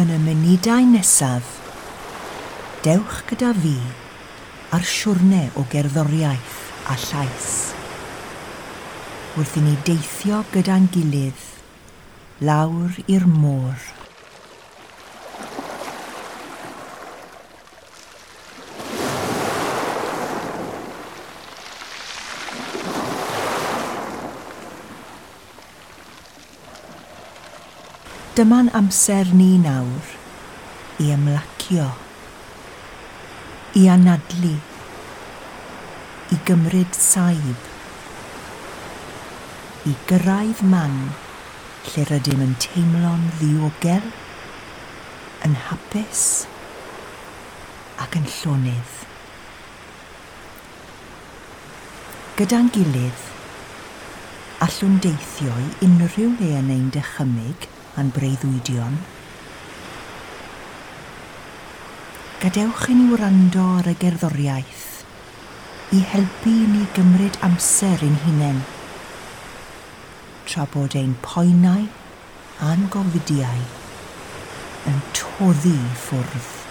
yn y munudau nesaf, dewch gyda fi ar siwrne o gerddoriaeth a llais. Wrth i ni deithio gyda'n gilydd, lawr i'r môr. Dyma'n amser ni nawr i ymlacio, i anadlu, i gymryd saib, i gyrraedd man lle rydym yn teimlo'n ddiogel, yn hapus ac yn llonydd. Gyda'n gilydd, allwn deithio i unrhyw le yn ein dychymyg – a'n breuddwydion. Gadewch i ni wrando ar y gerddoriaeth i helpu i ni gymryd amser ein hunain, tra bod ein poenau a'n gofidiau yn toddi ffwrdd.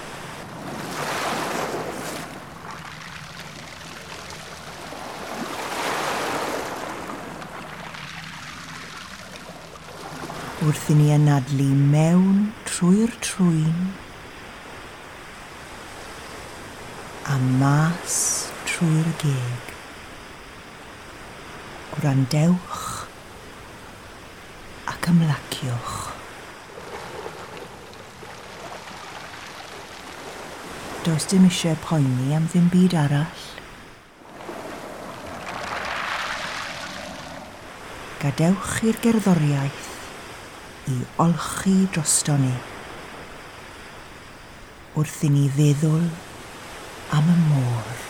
wrth i ni anadlu mewn trwy'r trwyn a mas trwy'r geg. Gwrandewch ac ymlaciwch. Does dim eisiau poeni am ddim byd arall. Gadewch i'r gerddoriaeth i olchi drosto ni. Wrth i ni feddwl am y môr.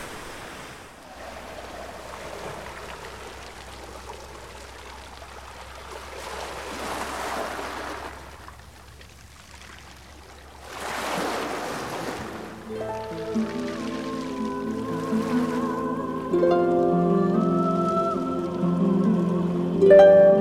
thank you